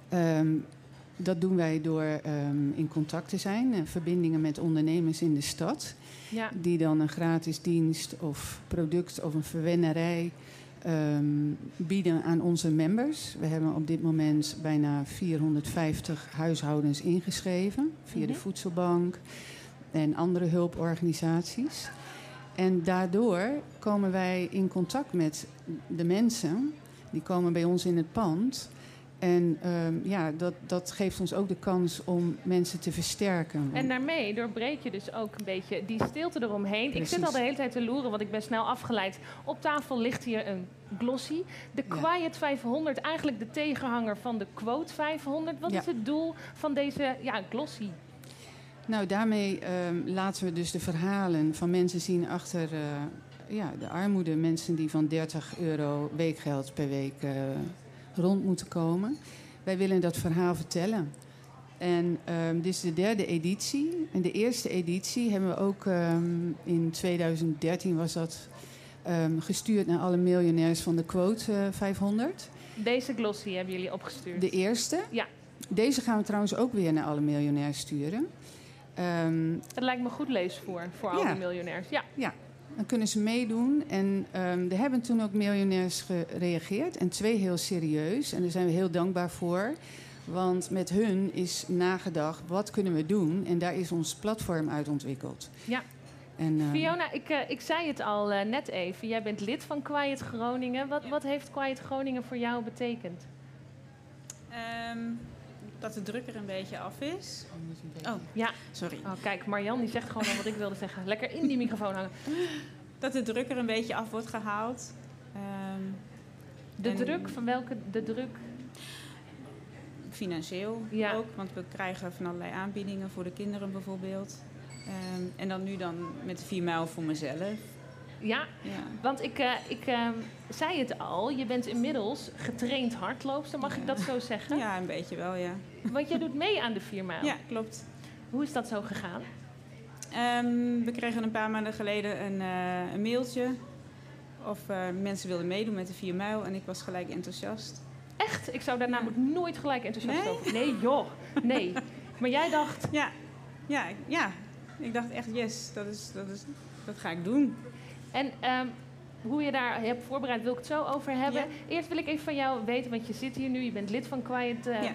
J: Ehm, dat doen wij door in contact te zijn, en verbindingen met ondernemers in de stad,
B: Ja.
J: die dan een gratis dienst of product of een verwennerij ehm, bieden aan onze members. We hebben op dit moment bijna 450 huishoudens ingeschreven via de
B: Mhm.
J: voedselbank en andere hulporganisaties. En daardoor komen wij in contact met de mensen. Die komen bij ons in het pand. En ehm, ja, dat, dat geeft ons ook de kans om mensen te versterken.
B: En daarmee doorbreek je dus ook een beetje die stilte eromheen. Ik zit al de hele tijd te loeren, want ik ben snel afgeleid. Op tafel ligt hier een glossy. De. Quiet 500, eigenlijk de tegenhanger van de Quote 500. Wat
J: Ja.
B: is het doel van deze ja, glossy?
J: Nou, daarmee ehm, laten we dus de verhalen van mensen zien achter eh, ja, de armoede. Mensen die van 30 euro weekgeld per week eh, rond moeten komen. Wij willen dat verhaal vertellen. En ehm, dit is de derde editie. En de eerste editie hebben we ook ehm, in 2013 was dat ehm, gestuurd naar alle miljonairs van de Quote eh, 500.
B: Deze glossy hebben jullie opgestuurd.
J: De eerste.
B: Ja.
J: Deze gaan we trouwens ook weer naar alle miljonairs sturen.
B: Dat lijkt me goed leesvoer voor al
J: Ja.
B: die miljonairs. Ja.
J: Ja, dan kunnen ze meedoen. En ehm, er hebben toen ook miljonairs gereageerd. En twee heel serieus. En daar zijn we heel dankbaar voor. Want met hun is nagedacht, wat kunnen we doen? En daar is ons platform uit ontwikkeld.
B: Ja.
J: En, ehm,
B: Fiona, ik, eh, ik zei het al eh, net even. Jij bent lid van Quiet Groningen. Wat, wat heeft Quiet Groningen voor jou betekend?
K: Ehm, dat de druk er een beetje af is. Oh,
B: Ja.
K: sorry.
B: Oh, kijk, Marjan die zegt gewoon al wat ik wilde zeggen. Lekker in die microfoon hangen.
K: Dat de druk er een beetje af wordt gehaald. Ehm,
B: De
K: En-
B: druk, van welke de druk?
K: financieel
B: Ja.
K: ook, want we krijgen van allerlei aanbiedingen voor de kinderen bijvoorbeeld. Ehm, en dan nu dan met de 4 mijl voor mezelf.
B: Ja,
K: Ja.
B: want ik, eh, ik eh, zei het al. Je bent inmiddels getraind hardloopster, mag ik dat zo zeggen?
K: ja, een beetje wel, ja.
B: Want jij doet mee aan de 4 mijl.
K: Ja, klopt.
B: Hoe is dat zo gegaan?
K: Ehm, we kregen een paar maanden geleden een, eh, een mailtje of eh, mensen wilden meedoen met de 4 mijl. En ik was gelijk enthousiast.
B: Echt? Ik zou daar namelijk nooit gelijk enthousiast
K: Nee?
B: over. Nee, joh. Nee. Maar jij dacht,
K: Ja, ja, ik- ja. Ik dacht echt, yes, dat, is, dat, is, dat ga ik doen.
B: En ehm, hoe je daar hebt voorbereid, wil ik het zo over hebben.
K: Ja.
B: Eerst wil ik even van jou weten, want je zit hier nu, je bent lid van Quiet eh,
K: Ja.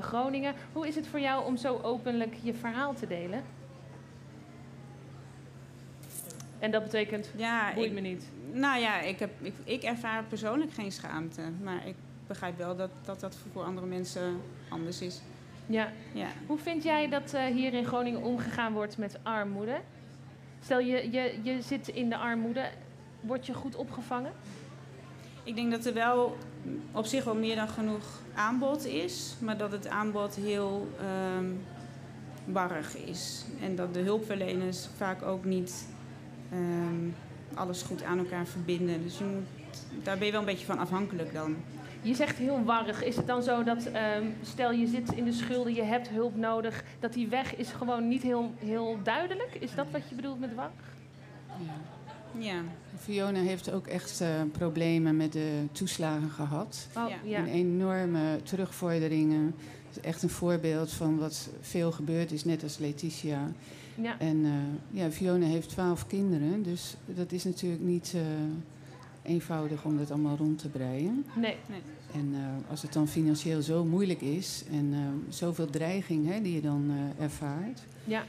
B: Groningen. Hoe is het voor jou om zo openlijk je verhaal te delen? En dat betekent,
K: Ja,
B: boeit
K: ik,
B: me niet.
K: nou ja, ik, heb, ik, ik ervaar persoonlijk geen schaamte. Maar ik begrijp wel dat dat, dat voor andere mensen anders is.
B: Ja.
K: Ja.
B: Hoe vind jij dat eh, hier in Groningen omgegaan wordt met armoede? Stel je, je, je zit in de armoede, word je goed opgevangen?
K: Ik denk dat er wel op zich wel meer dan genoeg aanbod is. Maar dat het aanbod heel ehm warrig is. En dat de hulpverleners vaak ook niet ehm, alles goed aan elkaar verbinden. Dus je moet, daar ben je wel een beetje van afhankelijk dan.
B: Je zegt heel warrig. Is het dan zo dat, ehm, stel je zit in de schulden, je hebt hulp nodig, dat die weg is gewoon niet heel, heel duidelijk? Is dat wat je bedoelt met warrig?
K: Ja.
J: Fiona heeft ook echt eh, problemen met de toeslagen gehad.
B: Oh, ja.
J: Een enorme terugvorderingen. Is echt een voorbeeld van wat veel gebeurd is, net als Letitia.
B: Ja.
J: En eh, ja, Fiona heeft twaalf kinderen, dus dat is natuurlijk niet eh, eenvoudig om dat allemaal rond te breien.
B: Nee.
K: nee.
J: En eh, als het dan financieel zo moeilijk is en eh, zoveel dreiging hè, die je dan eh, ervaart.
B: Ja.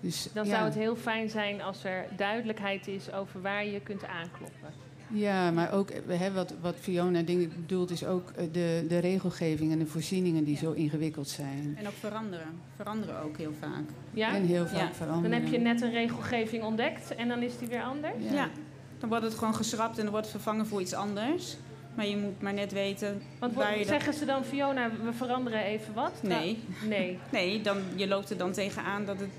J: Dus,
B: Dan
J: ja.
B: zou het heel fijn zijn als er duidelijkheid is over waar je kunt aankloppen.
J: Ja, maar ook hè, wat, wat Fiona dingen bedoelt, is ook de, de regelgeving en de voorzieningen die zo ingewikkeld zijn.
K: En ook veranderen. Veranderen ook heel vaak.
B: Ja?
J: En heel vaak
K: Ja.
J: veranderen.
B: Dan heb je net een regelgeving ontdekt en dan is die weer anders?
K: Ja. Dan wordt het gewoon geschrapt en dan wordt het vervangen voor iets anders. Maar je moet maar net weten
B: Want wat, zeggen ze dan, Fiona, we veranderen even wat?
K: Nee.
B: Nou, nee.
K: Nee, dan, je loopt er dan tegenaan dat het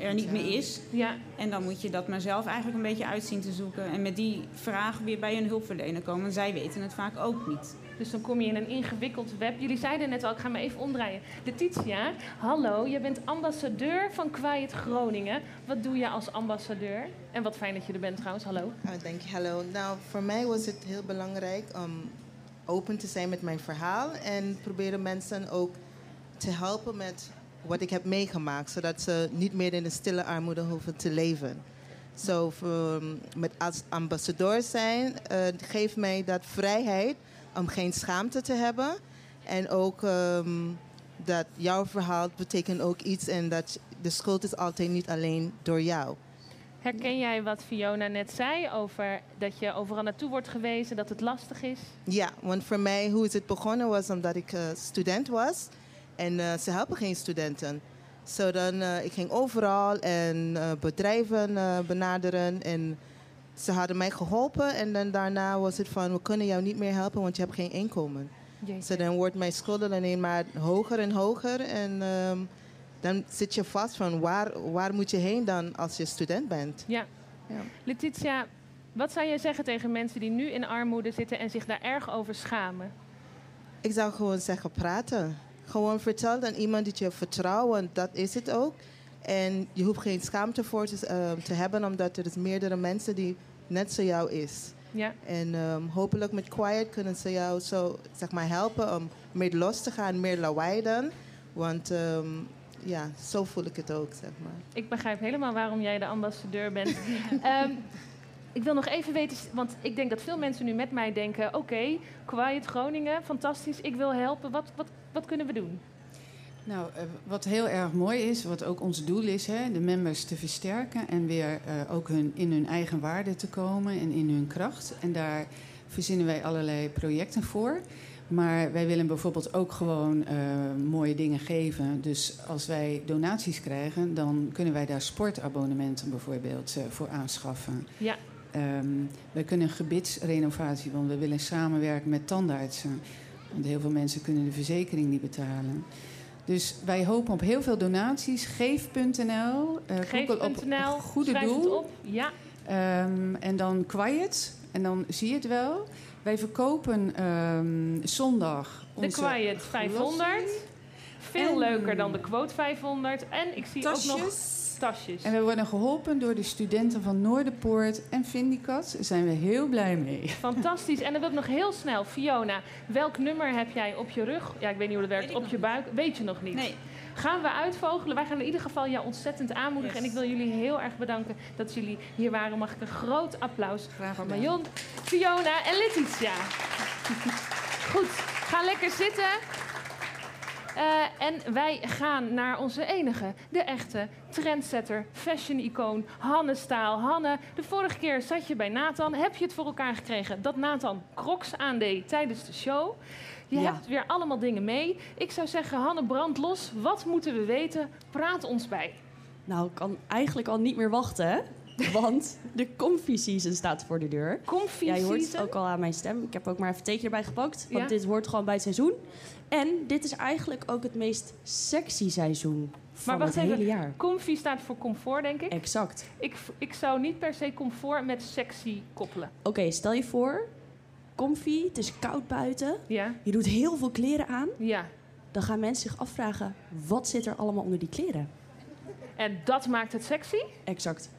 K: er niet meer is.
B: Ja.
K: En dan moet je dat maar zelf eigenlijk een beetje uitzien te zoeken. En met die vraag weer bij een hulpverlener komen. Zij weten het vaak ook niet.
B: Dus dan kom je in een ingewikkeld web. Jullie zeiden net al, ik ga me even omdraaien. Letitia, hallo, je bent ambassadeur van Quiet Groningen. Wat doe je als ambassadeur? En wat fijn dat je er bent trouwens, hallo.
L: Oh, dank je, hallo. Nou, voor mij was het heel belangrijk om open te zijn met mijn verhaal en proberen mensen ook te helpen met wat ik heb meegemaakt, zodat ze niet meer in de stille armoede hoeven te leven. Zo, met als ambassadeur zijn, eh, geeft mij dat vrijheid om geen schaamte te hebben. En ook ehm, dat jouw verhaal betekent ook iets en dat de schuld is altijd niet alleen door jou.
B: Herken jij wat Fiona net zei over dat je overal naartoe wordt gewezen, dat het lastig is?
L: Ja, want voor mij, hoe is het begonnen was omdat ik eh, student was. En eh, ze helpen geen studenten. Zo dan, eh, ik ging overal en bedrijven benaderen. En ze hadden mij geholpen. En dan daarna was het van, we kunnen jou niet meer helpen, want je hebt geen inkomen. Zo dan wordt mijn schulden alleen maar hoger en hoger. En ehm, dan zit je vast van, waar, waar moet je heen dan als je student bent?
B: Ja. Letitia, wat zou jij zeggen tegen mensen die nu in armoede zitten en zich daar erg over schamen?
L: Ik zou gewoon zeggen praten. Gewoon vertel aan iemand die je vertrouwt, want dat is het ook. En je hoeft geen schaamte voor te, eh, te hebben, omdat er is meerdere mensen die net zo jou is.
B: Ja.
L: En ehm, hopelijk met Quiet kunnen ze jou zo zeg maar, helpen om meer los te gaan, meer lawaai dan. Want ehm, ja, zo voel ik het ook, zeg maar.
B: Ik begrijp helemaal waarom jij de ambassadeur bent. Ehm, ik wil nog even weten, want ik denk dat veel mensen nu met mij denken: oké, Quiet Groningen, fantastisch, ik wil helpen. Wat, wat, wat kunnen we doen?
J: Nou, eh, wat heel erg mooi is, wat ook ons doel is, hè, de members te versterken en weer eh, ook hun, in hun eigen waarde te komen en in hun kracht. En daar verzinnen wij allerlei projecten voor. Maar wij willen bijvoorbeeld ook gewoon eh, mooie dingen geven. Dus als wij donaties krijgen, dan kunnen wij daar sportabonnementen bijvoorbeeld voor aanschaffen.
B: Ja.
J: Ehm, wij kunnen een gebitsrenovatie, want we willen samenwerken met tandartsen. Want heel veel mensen kunnen de verzekering niet betalen. Dus wij hopen op heel veel donaties. Geef.nl. eh, Google op
B: Geef.nl,
J: goede
B: schrijf
J: doel.
B: het op. Ja.
J: Ehm, en dan quiet. En dan zie je het wel. Wij verkopen ehm, zondag
B: De
J: onze
B: Quiet 500. Veel
J: En-
B: leuker dan de Quote 500. En ik zie ook nog
J: Tasjes. En we worden geholpen door de studenten van Noorderpoort en Vindicat. Daar zijn we heel blij mee.
B: Fantastisch. En dan wil ik nog heel snel, Fiona, welk nummer heb jij op je rug? Ja, ik weet niet hoe dat werkt. Op je buik? Weet je nog niet.
K: Nee.
B: Gaan we uitvogelen. Wij gaan in ieder geval jou ontzettend aanmoedigen. En ik wil jullie heel erg bedanken dat jullie hier waren. Mag ik een groot applaus voor Marion, Fiona en Letitia. Goed, ga lekker zitten. Eh, en wij gaan naar onze enige, de echte trendsetter, fashion-icoon, Hanne Staal. Hanne, de vorige keer zat je bij Nathan. Heb je het voor elkaar gekregen dat Nathan Crocs aandeed tijdens de show? Je
M: Ja.
B: hebt weer allemaal dingen mee. Ik zou zeggen, Hanne, brand los. Wat moeten we weten? Praat ons bij.
M: Nou, ik kan eigenlijk al niet meer wachten, hè? Want de comfy season staat voor de deur.
B: Comfy
M: ja, je hoort het ook al aan mijn stem. Ik heb ook maar even een theetje erbij gepakt. Want
B: Ja.
M: dit hoort gewoon bij het seizoen. En dit is eigenlijk ook het meest sexy seizoen van
B: Maar wacht
M: het hele jaar.
B: comfy staat voor comfort, denk ik.
M: Exact.
B: Ik, ik zou niet per se comfort met sexy koppelen.
M: Oké, stel je voor, comfy, het is koud buiten.
B: Ja.
M: Je doet heel veel kleren aan.
B: Ja.
M: Dan gaan mensen zich afvragen, wat zit er allemaal onder die kleren?
B: En dat maakt het sexy?
M: Exact.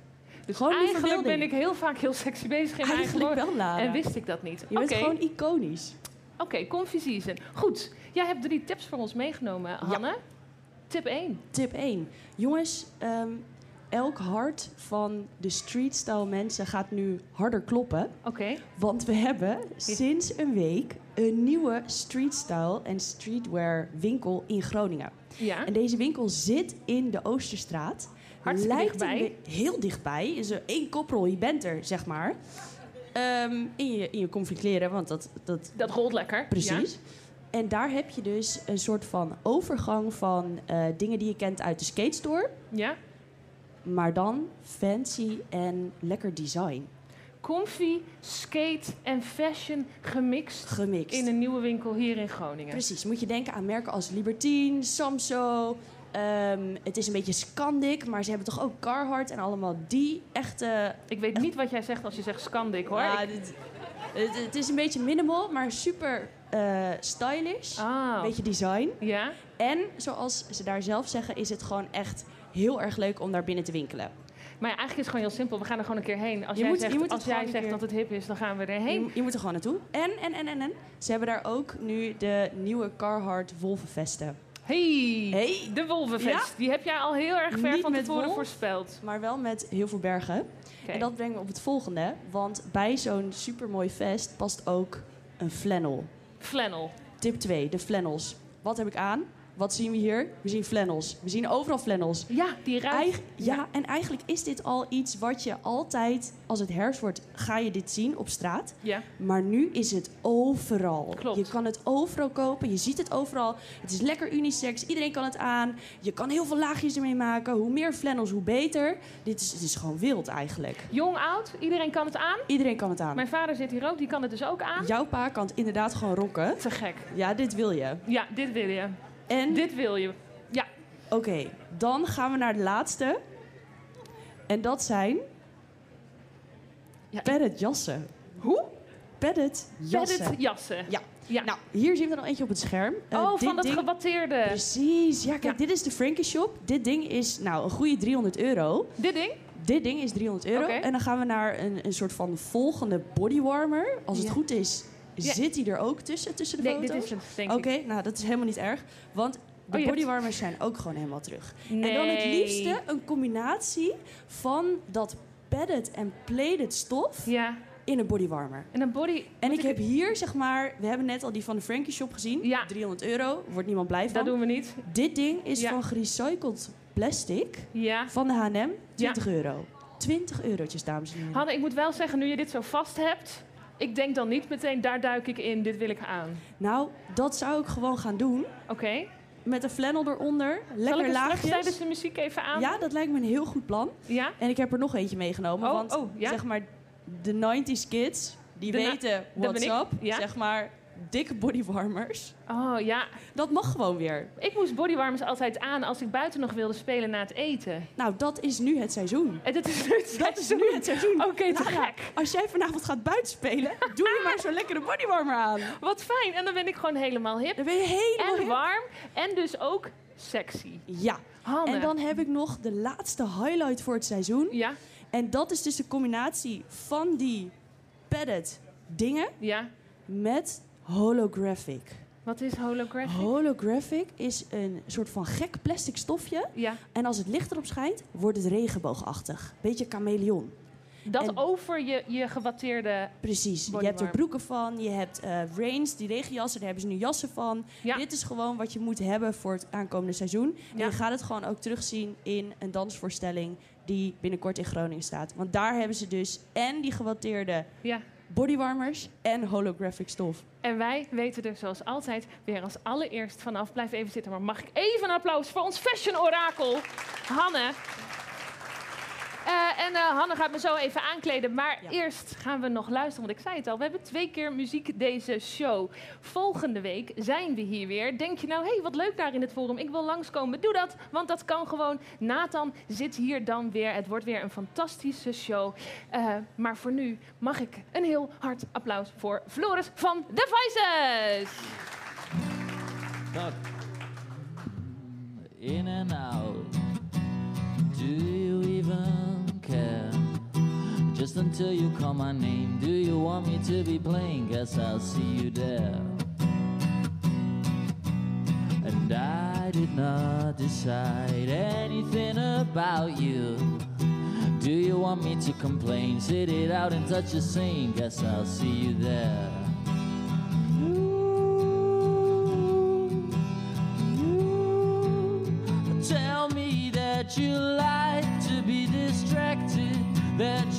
B: Dus
M: Gewoon
B: eigenlijk ben ik heel vaak heel sexy bezig in mijn eigen
M: wel, Lara.
B: En wist ik dat niet.
M: Je bent
B: Oké.
M: gewoon iconisch.
B: Oké, Comfy Season. Goed, jij hebt drie tips voor ons meegenomen, Hanne. Tip 1.
M: Tip 1. Jongens, ehm, elk hart van de streetstyle mensen gaat nu harder kloppen.
B: Oké.
M: Want we hebben sinds een week een nieuwe streetstyle en streetwear winkel in Groningen.
B: Ja.
M: En deze winkel zit in de Oosterstraat.
B: Hartstikke
M: Lijkt
B: dichtbij.
M: heel dichtbij. Is er één koprol, je bent er, zeg maar. Ehm, in, je, in je want dat... Dat,
B: dat rolt lekker.
M: Precies. En daar heb je dus een soort van overgang van eh, dingen die je kent uit de skate store.
B: Ja.
M: Maar dan fancy en lekker design.
B: Comfy, skate en fashion gemixt.
M: Gemixt.
B: In een nieuwe winkel hier in Groningen.
M: Precies, moet je denken aan merken als Libertine, Samso. Ehm, het is een beetje Scandic, maar ze hebben toch ook Carhartt en allemaal die echte...
B: Ik weet niet wat jij zegt als je zegt Scandic, hoor.
M: Ja, dit- het, het is een beetje minimal, maar super eh, stylish. Een beetje design.
B: Ja.
M: En zoals ze daar zelf zeggen, is het gewoon echt heel erg leuk om daar binnen te winkelen.
B: Maar ja, eigenlijk is het gewoon heel simpel. We gaan er gewoon een keer heen. Als
M: Je
B: jij
M: moet-
B: zegt, als jij zegt dat het hip is, dan gaan we erheen.
M: Je, je moet er gewoon naartoe. En, en, en, en, en. Ze hebben daar ook nu de nieuwe Carhartt Wolvenvesten.
B: Hey,
M: hey.
B: de Wolvenvest.
M: Ja.
B: Die heb jij al heel erg ver
M: Niet
B: van tevoren
M: wolf,
B: voorspeld.
M: Maar wel met heel veel bergen. En dat brengt me op het volgende. Want bij zo'n supermooi vest past ook een flannel.
B: Flannel.
M: Tip 2, de flannels. Wat heb ik aan? Wat zien we hier? We zien flannels. We zien overal flannels.
B: Ja, die ruikt.
M: Eig- ja, en eigenlijk is dit al iets wat je altijd, als het herfst wordt, ga je dit zien op straat.
B: Ja.
M: Maar nu is het overal.
B: Klopt.
M: Je kan het overal kopen, je ziet het overal. Het is lekker unisex, iedereen kan het aan. Je kan heel veel laagjes ermee maken. Hoe meer flannels, hoe beter. Dit is, het is gewoon wild eigenlijk.
B: Jong, oud, iedereen kan het aan.
M: Iedereen kan het aan.
B: Mijn vader zit hier ook, die kan het dus ook aan.
M: Jouw pa kan het inderdaad gewoon rocken.
B: Te gek.
M: Ja, dit wil je.
B: Ja, dit wil je.
M: En
B: Dit wil je. Ja.
M: Oké, dan gaan we naar de laatste. En dat zijn padded jassen.
B: Hoe?
M: Padded jassen.
B: Padded jassen.
M: Ja.
B: Ja.
M: Nou, hier zien we er nog eentje op het scherm. Eh,
B: oh, van dat
M: ding-
B: gewatteerde.
M: Precies. Ja, kijk, dit is de Frankie Shop. Dit ding is nou een goede 300 euro.
B: Dit ding?
M: Dit ding is 300 euro. En dan gaan we naar een, een soort van volgende bodywarmer. Als het
B: Ja.
M: goed is,
B: Ja.
M: zit die er ook tussen, tussen de
B: Nee,
M: foto's?
B: dit is hem, denk
M: Oké, nou dat is helemaal niet erg. Want de
B: Oh, hebt-
M: bodywarmers zijn ook gewoon helemaal terug. En dan het liefste een combinatie van dat padded en plated stof
B: Ja.
M: in een bodywarmer.
B: En een body...
M: En ik heb hier, zeg maar, we hebben net al die van de Frankie Shop gezien.
B: Ja.
M: 300 euro, wordt niemand blij van.
B: Dat doen we niet.
M: Dit ding is
B: Ja.
M: van gerecycled plastic
B: Ja.
M: van de H&M, 20 euro. 20 eurotjes, dames en heren.
B: Hanne, ik moet wel zeggen, nu je dit zo vast hebt... Ik denk dan niet meteen, daar duik ik in, dit wil ik aan.
M: Nou, dat zou ik gewoon gaan doen.
B: Oké.
M: Met een flannel eronder,
B: Zal
M: lekker laagjes.
B: tijdens de muziek even aan?
M: Ja, dat lijkt me een heel goed plan.
B: Ja?
M: En ik heb er nog eentje meegenomen.
B: Oh,
M: want
B: oh, ja?
M: zeg maar, de 90s kids, die
B: De
M: weten what's up.
B: ja.
M: Zeg maar, dikke bodywarmers.
B: Oh, ja.
M: Dat mag gewoon weer.
B: Ik moest bodywarmers altijd aan als ik buiten nog wilde spelen na het eten.
M: Nou, dat is nu het seizoen.
B: En dat is nu het
M: Dat is nu het seizoen.
B: Oké, te
M: Lara,
B: gek.
M: Als jij vanavond gaat buiten spelen, doe je maar zo'n lekkere bodywarmer aan.
B: Wat fijn. En dan ben ik gewoon helemaal hip.
M: Dan ben je helemaal
B: en
M: hip.
B: warm. En dus ook sexy.
M: Ja.
B: Hanne.
M: En dan heb ik nog de laatste highlight voor het seizoen.
B: Ja.
M: En dat is dus de combinatie van die padded dingen
B: Ja.
M: met holographic.
B: Wat is holographic?
M: Holographic is een soort van gek plastic stofje.
B: Ja.
M: En als het licht erop schijnt, wordt het regenboogachtig. Beetje chameleon.
B: Dat
M: En-
B: over je, je gewatteerde...
M: Precies. Je hebt er broeken van, je hebt eh Rains, die regenjassen, daar hebben ze nu jassen van.
B: Ja.
M: Dit is gewoon wat je moet hebben voor het aankomende seizoen. En
B: Ja.
M: je gaat het gewoon ook terugzien in een dansvoorstelling die binnenkort in Groningen staat. Want daar hebben ze dus en die gewatteerde
B: Ja.
M: Bodywarmers en holographic stof.
B: En wij weten er zoals altijd weer als allereerst vanaf. Blijf even zitten, maar mag ik even een applaus voor ons fashion orakel, Hanne. Eh, en eh, Hanne gaat me zo even aankleden. Maar eerst gaan we nog luisteren. Want ik zei het al, we hebben twee keer muziek deze show. Volgende week zijn we hier weer. Denk je nou, hé, hey, wat leuk daar in het forum. Ik wil langskomen. Doe dat, want dat kan gewoon. Nathan zit hier dan weer. Het wordt weer een fantastische show. Eh, maar voor nu mag ik een heel hard applaus voor Floris van The Voices.
F: But in and out, do you even? Just until you call my name. Do you want me to be playing? Guess I'll see you there. And I did not decide anything about you. Do you want me to complain? Sit it out and touch a scene. Guess I'll see you there. Tell me that you like to be distracted, that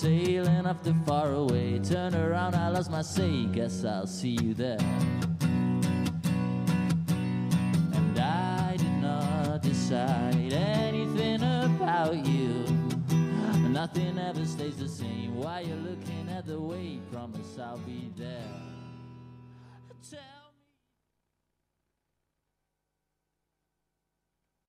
F: Sailing off far away, turn around, I lost my say, guess I'll see you there. And I did not decide anything about you. Nothing ever stays the same. While you're looking at the way, promise I'll be there.